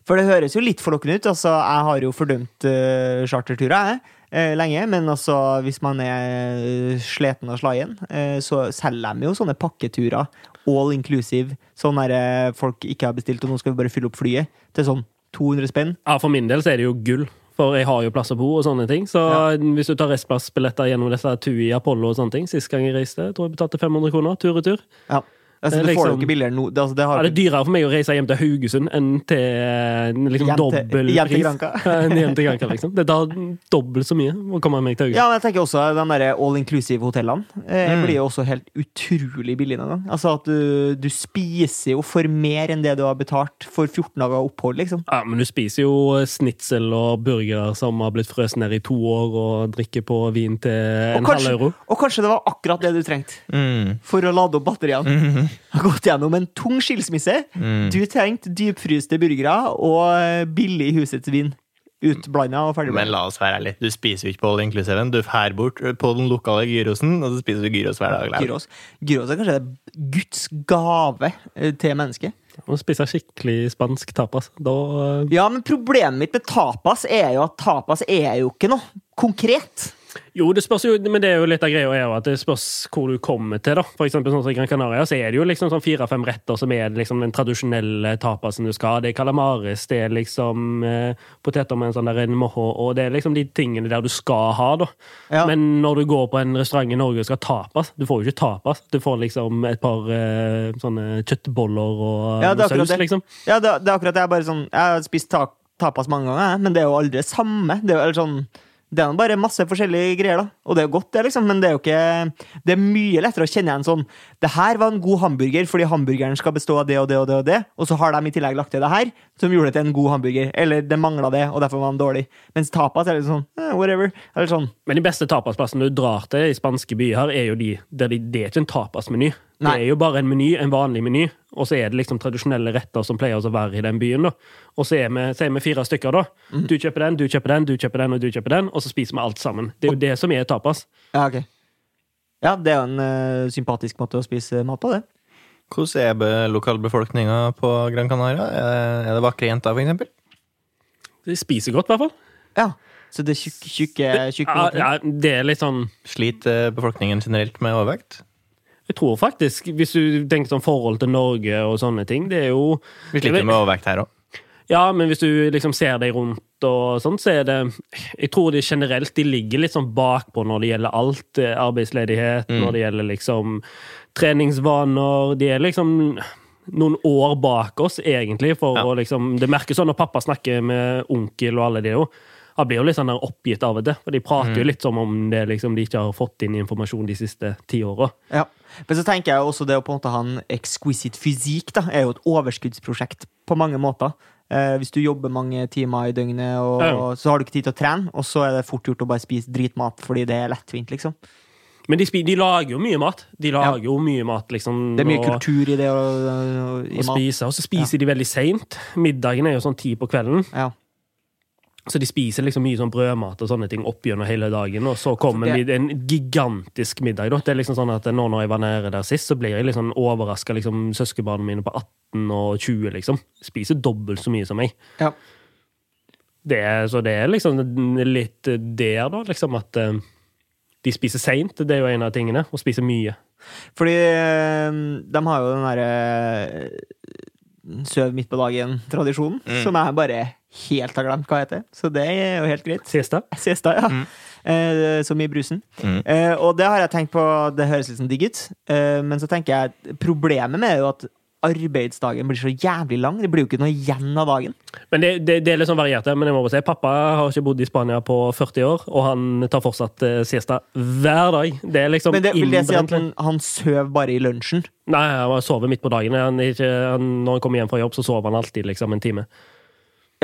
For det høres jo litt forlokkende ut. Altså, jeg har jo fordømt uh, charterturer, jeg. eh, lenge, men altså, hvis man er eh, sliten og slagen, eh, så selger de jo sånne pakketurer. All inclusive. Sånn der eh, folk ikke har bestilt, og nå skal vi bare fylle opp flyet. Til sånn 200 spenn. Ja, For min del så er det jo gull. For jeg har jo plass å bo og sånne ting. Så hvis du tar restplassbilletter gjennom disse TUI, Apollo og sånne ting Sist gang jeg reiste, tror jeg betalte 500 kroner tur-retur. Ja. Altså, Det liksom- nå. Det, altså, det har Er det er dyrere for meg å reise hjem til Haugesund enn til eh, liksom dobbel hjem til. Enn hjem til Granka liksom. Det tar dobbelt så mye å komme meg til Haugesund. Ja, men jeg tenker også de der all inclusive-hotellene eh, Mm. blir jo også helt utrolig billige noen gang. Altså at du, du spiser jo for mer enn det du har betalt for 14 dager opphold, liksom. Ja, Men du spiser jo snitsel og burger som har blitt frøst ned i to år, og drikker på vin til en halv euro. og kanskje det var akkurat det du trengte Mm. for å lade opp batteriene. Har gått gjennom en tung skilsmisse. Mm. Du trengte dypfryste burgere og eh, billig husets vin. Utblanda og ferdig. Men la oss være ærlige. Du spiser jo ikke på all inclusive. Du drar bort på den lokale gyrosen, og så spiser du gyros hver dag. Gyros. Gyros er kanskje Guds gave eh, til mennesket. Å spise skikkelig spansk tapas. Da eh, Ja, men problemet mitt med tapas er jo at tapas er jo ikke noe konkret. Jo, det spørs jo, men det er jo litt av greia er jo at det spørs hvor du kommer til. da. For eksempel sånn som i Gran Canaria så er det jo liksom sånn fire-fem retter som er liksom den tradisjonelle tapasen du skal ha. Det er calamares, det er liksom eh, poteter med en sånn der en moho, og det er liksom de tingene der du skal ha, da. Ja. Men når du går på en restaurant i Norge og skal tapas, du får jo ikke tapas. Du får liksom et par eh, sånne kjøttboller og Ja, saus, det. liksom. Ja, det, det er akkurat det. Jeg, bare sånn, jeg har spist ta tapas mange ganger, men det er jo aldri det samme. Det er jo eller sånn det er bare masse forskjellige greier, da. Og det er godt, det, liksom, men det er jo ikke Det er mye lettere å kjenne igjen sånn Det her var en god hamburger fordi hamburgeren skal bestå av det og det og det, og det og så har de i tillegg lagt til det her, som gjorde det til en god hamburger. Eller det mangla det, og derfor var den dårlig. Mens tapas er litt sånn eh, whatever. Eller sånn Men de beste tapasplassene du drar til i spanske byer, her, er jo de der de, det er ikke en tapasmeny. Det Nei. er jo bare en meny, en vanlig meny, og så er det liksom tradisjonelle retter som pleier å være i den byen. da. Og så er vi, så er vi fire stykker, da. Mm. Du kjøper den, du kjøper den, du kjøper den, og du kjøper den, og så spiser vi alt sammen. Det er jo det som er tapas. Ja, ok. Ja, det er jo en uh, sympatisk måte å spise mat på, det. Hvordan er be- lokalbefolkninga på Gran Canaria? Er er det vakre jenter, for eksempel? De spiser godt, i hvert fall. Ja. Så det er tjukke, tjukke, tjukke Ja, ja, det er litt sånn Sliter befolkningen generelt med overvekt? Jeg tror faktisk, hvis du tenker sånn forhold til Norge og sånne ting, det er jo Vi sliter med overvekt her òg. Ja, men hvis du liksom ser deg rundt og sånn, så er det Jeg tror de generelt de ligger litt sånn bakpå når det gjelder alt. Arbeidsledighet, Arbeidsledighet, når det gjelder liksom treningsvaner. De er liksom noen år bak oss, egentlig, for Ja. å liksom Det merkes sånn når pappa snakker med onkel og alle de jo. Han blir jo litt sånn der oppgitt av og til, for de prater jo litt som om det liksom de ikke har fått inn informasjon de siste ti åra. Ja. Men så tenker jeg også det å på en måte ha en exquisite fysikk da, er jo et overskuddsprosjekt på mange måter. Eh, hvis du jobber mange timer i døgnet, og, Ja. så har du ikke tid til å trene, og så er det fort gjort å bare spise dritmat fordi det er lettvint, liksom. Men de, de lager jo mye mat. De lager jo mye mat, liksom. Det er mye og- kultur i det og, og, å spise, og så spiser de veldig seint. Middagen er jo sånn ti på kvelden, Ja. Så de spiser liksom mye sånn brødmat og sånne ting opp gjennom hele dagen, og så kommer Det- en gigantisk middag. Da. Det er liksom sånn at nå når jeg var nede der sist, så ble jeg liksom sånn overraska. Liksom, Søskenbarna mine på 18 og 20 liksom, spiser dobbelt så mye som meg. Ja. Det er, så det er liksom litt der, da, liksom at eh, de spiser seint. Det er jo en av tingene. Og spiser mye. Fordi eh, de har jo den derre søv midt på dagen-tradisjonen, som er bare helt har glemt hva heter. Så det er jo helt greit. Siesta. Siesta, ja. Eh, som i brusen. Mm. Eh, og det har jeg tenkt på, det høres litt sånn digg ut, eh, men så tenker jeg problemet med det er jo at arbeidsdagen blir så jævlig lang. Det blir jo ikke noe igjen av dagen. Men det, det, det er litt sånn variert. Men jeg må bare si, pappa har ikke bodd i Spania på 40 år, og han tar fortsatt eh, siesta hver dag. Det er liksom Men det, vil det si at innbrent. han, han sover bare i lunsjen? Nei, han sover midt på dagen. Han, ikke, han, når han kommer hjem fra jobb, så sover han alltid liksom en time.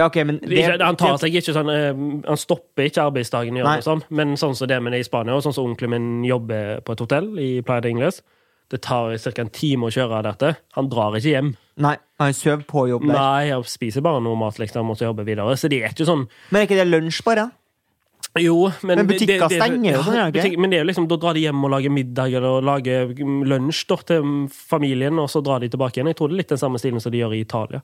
Ja, okay, men det, Ikke, han tar seg ikke sånn eh, Han stopper ikke arbeidsdagen, gjør sånn. men sånn som det med det i Spania, og sånn som onkelen min jobber på et hotell i Playa de Ingles Det tar ca. en time å kjøre dette. Han drar ikke hjem. Nei, han sover på jobb der. Nei, han spiser bare noe mat liksom, og så jobber videre. Så det er ikke sånn Men er ikke det lunsj, bare? Jo, men, Men butikker stenger jo Ja, butikk- Men det er jo liksom, da drar de hjem og lager middag eller lager lunsj da, til familien, og så drar de tilbake igjen. Jeg tror det er litt den samme stilen som de gjør i Italia.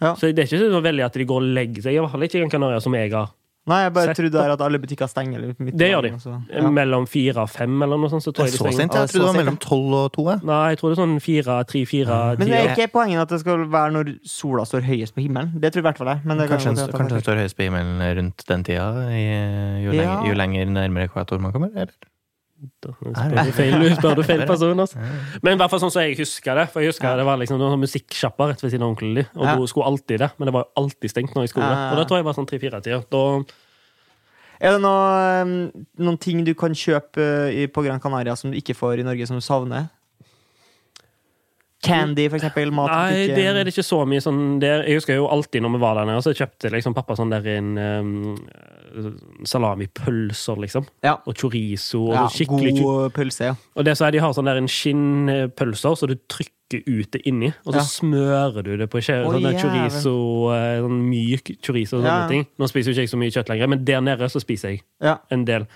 Ja. Så det er ikke så veldig at de går og legger seg, i hvert fall ikke i Gran Canaria, som jeg har. Nei, jeg bare Sett trodde at alle butikker stenger. litt midt Det gjør de. dagen, og så- Ja. Mellom fire og fem, eller noe sånt. Så tror Det er så sent. Jeg trodde det var mellom tolv og to. Nei, jeg tror det er sånn fire, tre, fire, Men det er ikke poenget at det skal være når sola står høyest på himmelen. Det tror jeg i hvert fall jeg. Men det Kanskje, den- den jeg- står høyest på himmelen rundt den tida, i, jo, Ja. lenger, jo lenger nærmere ekvator man kommer? Eller? Spør du feil, spør du feil person, altså. Men i hvert fall sånn som jeg husker det. For jeg husker Ja. det var liksom noen musikksjappa rett ved siden av onkelen din. Og Ja. du skulle alltid det, men det var jo alltid stengt når jeg skulle. Ja. Og da tror jeg var sånn tre-fire-tida. Da Er det noe, um, noen ting du kan kjøpe uh, på Gran Canaria som du ikke får i Norge, som du savner? Candy, for eksempel. Mat Nei, ikke- der er det ikke så mye sånn der, Jeg husker jo alltid når vi var der nede, så kjøpte liksom pappa sånn der en um, salamipølser, liksom. Ja. Og chorizo. Og ja, skikkelig God pølse, ja. Og det så er de har sånn der en skinnpølser, så du trykker ut det inni, og så Ja. smører du det på skje, Å, sånn chorizo, eh, sånn myk chorizo og sånne ting. Nå spiser jo ikke jeg så mye kjøtt lenger, men der nede så spiser jeg en del.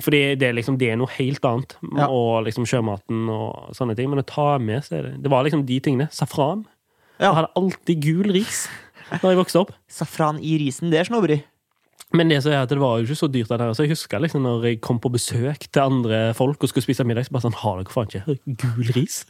Fordi det er liksom det er noe helt annet, Ja. og liksom sjømaten og sånne ting. Men å ta med så er det Det var liksom de tingene. Safran. Ja. Jeg hadde alltid gul ris da jeg vokste opp. Safran i risen, det er snobberi. Men det er det var jo ikke så dyrt der nede. Så jeg husker liksom når jeg kom på besøk til andre folk og skulle spise middag, så bare sånn Har dere faen ikke gul ris?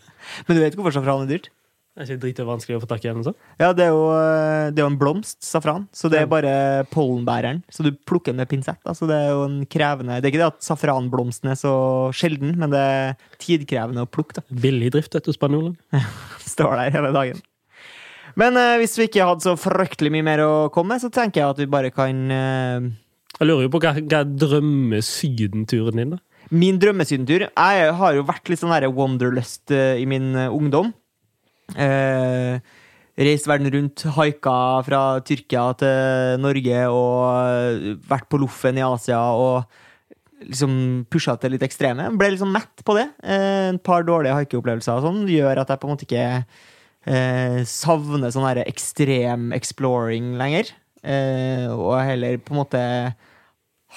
Men du vet hvorfor safran er dyrt? Det er ikke dritvanskelig å få tak i den? sånn? Ja, det er jo, eh, det er jo en blomst, safran, så det er bare pollenbæreren. Så du plukker den med pinsett. da, så det er jo en krevende Det er ikke det at safranblomsten er så sjelden, men det er tidkrevende å plukke. da. Billig drift vet du, spanjolen. Står der hele dagen. Men eh, hvis vi ikke hadde så fryktelig mye mer å komme med, så tenker jeg at vi bare kan eh, Jeg lurer jo på hva, hva er drømmesydenturen din, da? Min drømmesydentur Jeg har jo vært litt sånn derre wanderlust eh, i min eh, ungdom. Eh, reist verden rundt, haika fra Tyrkia til Norge og eh, vært på loffen i Asia og liksom pusha til litt ekstreme. Ble liksom mett på det. Eh, en par dårlige haikeopplevelser og sånn gjør at jeg på en måte ikke eh, savner sånn der ekstrem exploring lenger. Eh, og heller på en måte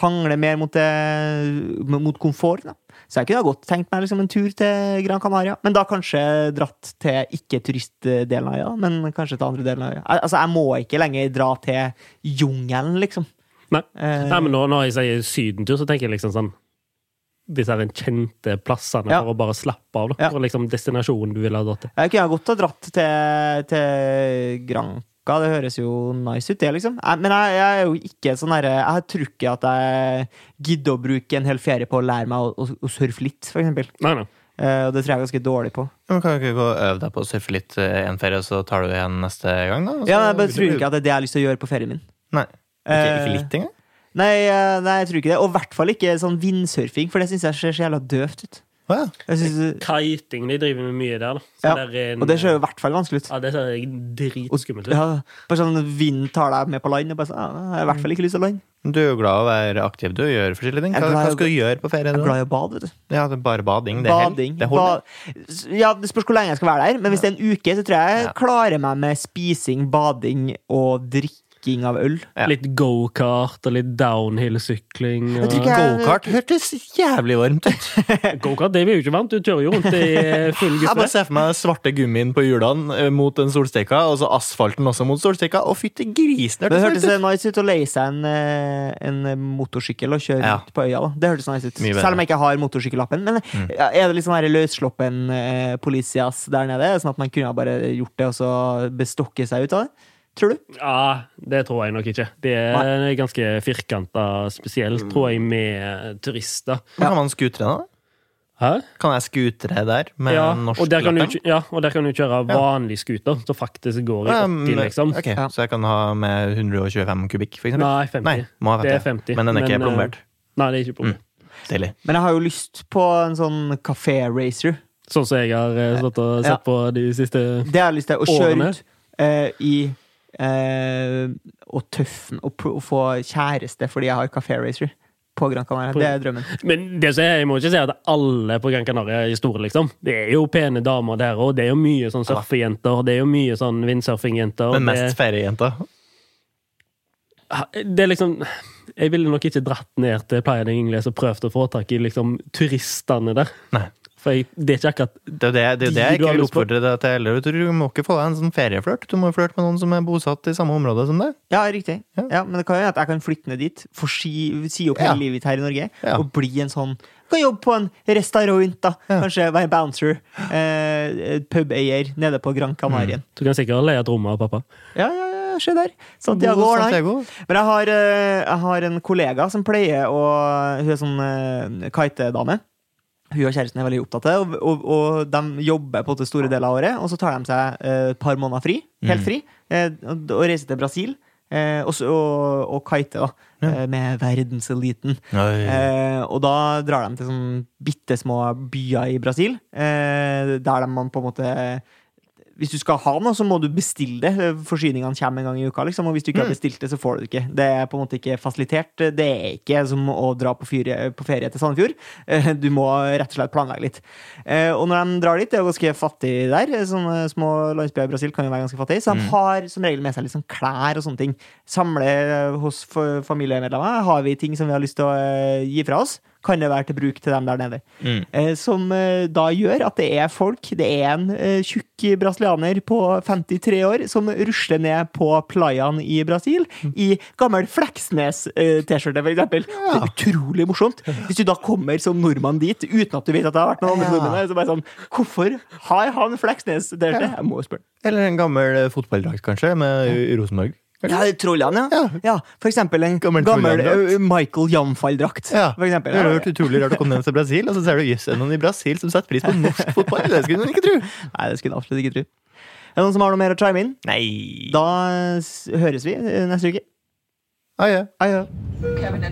hangler mer mot, det, mot komfort. Da. Så jeg kunne ha godt tenkt meg liksom en tur til Gran Canaria, men da kanskje dratt til ikke-turistdelen av øya, men kanskje til andre delen av øya. Al- Altså, jeg må ikke lenger dra til jungelen, liksom. Nei. Eh, Nei, men når, når jeg sier sydentur, så tenker jeg liksom sånn Disse her kjente plassene Ja. for å bare slappe av. Da. Ja. Og liksom destinasjonen du ville ha dratt til. Jeg kunne ha godt ha dratt til, til Granca. Det høres jo nice ut, det, liksom. Men jeg, jeg er jo ikke sånn herre Jeg tror ikke at jeg gidder å bruke en hel ferie på å lære meg å, å, å surfe litt, for eksempel. Nei, nei. Eh, og det tror jeg er ganske dårlig på. Men kan du ikke gå og øve deg på å surfe litt eh, en ferie, og så tar du igjen neste gang? da? Så Ja, jeg bare vil tror ikke at det er det jeg har lyst til å gjøre på ferien min. Nei. Ikke, Eh, ikke litt engang? Nei, eh, nei, jeg tror ikke det. Og i hvert fall ikke sånn vindsurfing, for det syns jeg ser så jævla døvt ut. Ja. Synes, Kiting de driver med mye der. Så Ja, der er en- og det ser jo i hvert fall vanskelig ut. Ja, det ser dritskummelt ut. Ja, bare sånn Vind tar deg med på land, og bare sånn, ja, jeg har i hvert fall ikke lyst til land. Du er jo glad i å være aktiv. Du gjør forskjellige ting. Hva, hva skal du gjøre på ferie? Jeg er glad i å bade, vet du. Ja, det er bare bading. Det, Bading. det holder. Ba ja, det spørs hvor lenge jeg skal være der, men hvis det er en uke, så tror jeg jeg klarer meg med spising, bading og drikking av øl. Ja. Litt gokart og litt downhill-sykling. Og... Gokart hørtes jævlig varmt ut. Gokart det er vi jo ikke vant. Du kjører jo rundt i full full Jeg bare ser for meg svarte gummien på hjulene eh, mot den solstikka, og så asfalten også mot solstikka. Og fytti grisen, Det hørtes hørtes nice ut! å leie seg en, eh, en motorsykkel og kjøre Ja. ut på øya. da Det hørtes nice ut Selv om jeg ikke har motorsykkellappen. Men mm. er det litt sånn her løssloppen eh, polisias der nede? Sånn at man kunne bare gjort det og så bestokke seg ut av det? Tror du? Ja, det tror jeg nok ikke. Det er ganske firkanta, spesielt, tror jeg, med turister. Men Kan man skutre da? Hæ? Kan jeg skutre der med Ja, norsk og der kan du, ja, og der kan du kjøre vanlig scooter, som faktisk går i Ja, 80, liksom. ok, Ja. Så jeg kan ha med 125 kubikk, for eksempel? Nei, 50. Nei, må ha Det er 50. 50. Men den er ikke men, eh, plombert. Nei, det er ikke plombert. Deilig. Men jeg har jo lyst på en sånn kafé-racer. Sånn som jeg har eh, stått og sett Ja. på de siste årene. Det har jeg lyst til. Å kjøre ut eh, i eh, Og tøffen og, pr- og få kjæreste fordi jeg har kafé-racer på Gran Canaria. På- Det er drømmen. Men det som er, jeg må ikke si at alle på Gran Canaria er store, liksom. Det er jo pene damer der òg. Det er jo mye sånn surfejenter. Det er jo mye sånn windsurfingjenter. Men mest feriejenter. det er liksom Jeg ville nok ikke dratt ned til Playa de Ingles og prøvd å få tak i liksom turistene der. Nei. For jeg, det er ikke akkurat Det er det, det, er det jeg ikke vil oppfordre deg til heller. Du Du må ikke få deg en sånn ferieflørt. Du må jo flørte med noen som er bosatt i samme område som deg. Ja, riktig. Ja. Ja. men det kan jo hende at jeg kan flytte ned dit, få si, si opp Ja. hele livet mitt her i Norge, Ja. og bli en sånn Kan jobbe på en restaurant, da. Ja. Kanskje være bouncer. Eh, pubeier nede på Gran Canaria. Mm. Du kan sikkert leie et rom av pappa. Ja, ja, ja, se der. Santiago Bo. Santiago. Men jeg har, eh, jeg har en kollega som pleier å Hun er sånn uh, kitedame. Hun og kjæresten er veldig opptatt av det, og, og, de jobber på måte store deler av året. Og så tar de seg eh, et par måneder fri, helt Mm. fri, eh, og, og reiser til Brasil. Eh, og, og, kite, da. eh, Med verdenseliten. Ja, Eh, og da drar de til sånn bitte små byer i Brasil, eh, der de man på en måte Hvis du skal ha noe, så må du bestille det. Forsyningene kommer en gang i uka. Liksom, og hvis du ikke har Mm. bestilt det, så får du det ikke. Det er på en måte ikke fasilitert. Det er ikke som å dra på, fyre, på ferie til Sandefjord. Eh, du må rett og slett planlegge litt. Eh, og når de drar dit, det er jo ganske fattig der. Sånne små landsbyer i Brasil kan jo være ganske fattige. Så de Mm. har som regel med seg sånn klær og sånne ting. Samle hos familiemedlemmer. Har vi ting som vi har lyst til å eh, gi fra oss? Kan det være til bruk til dem der nede. Mm. Eh, som eh, da gjør at det er folk, det er en eh, tjukk brasilianer på 53 år, som rusler ned på playaen i Brasil i gammel Fleksnes-T-skjorte, for eksempel. Det er utrolig morsomt. Hvis du da kommer som nordmann dit uten at du vet at det har vært noen andre Ja. nordmenn så bare sånn Hvorfor har han Fleksnes-T-skjorte? Jeg må jo spørre. Eller en gammel fotballdrakt, kanskje, med Rosenborg. Ja, Trollene, ja. ja. For eksempel en Gammel gammel, ø, Michael Jamfall-drakt. Ja, For eksempel. Det har hørt utrolig rart å komme ned til Brasil, og så ser du jøss, er noen i Brasil som setter pris på norsk fotball. Det skulle man ikke tro. Nei, det skulle man absolutt ikke tro. Er det noen som har noe mer å chime inn? Nei. Da s- høres vi neste uke. Ah, ja. Adjø. Cabin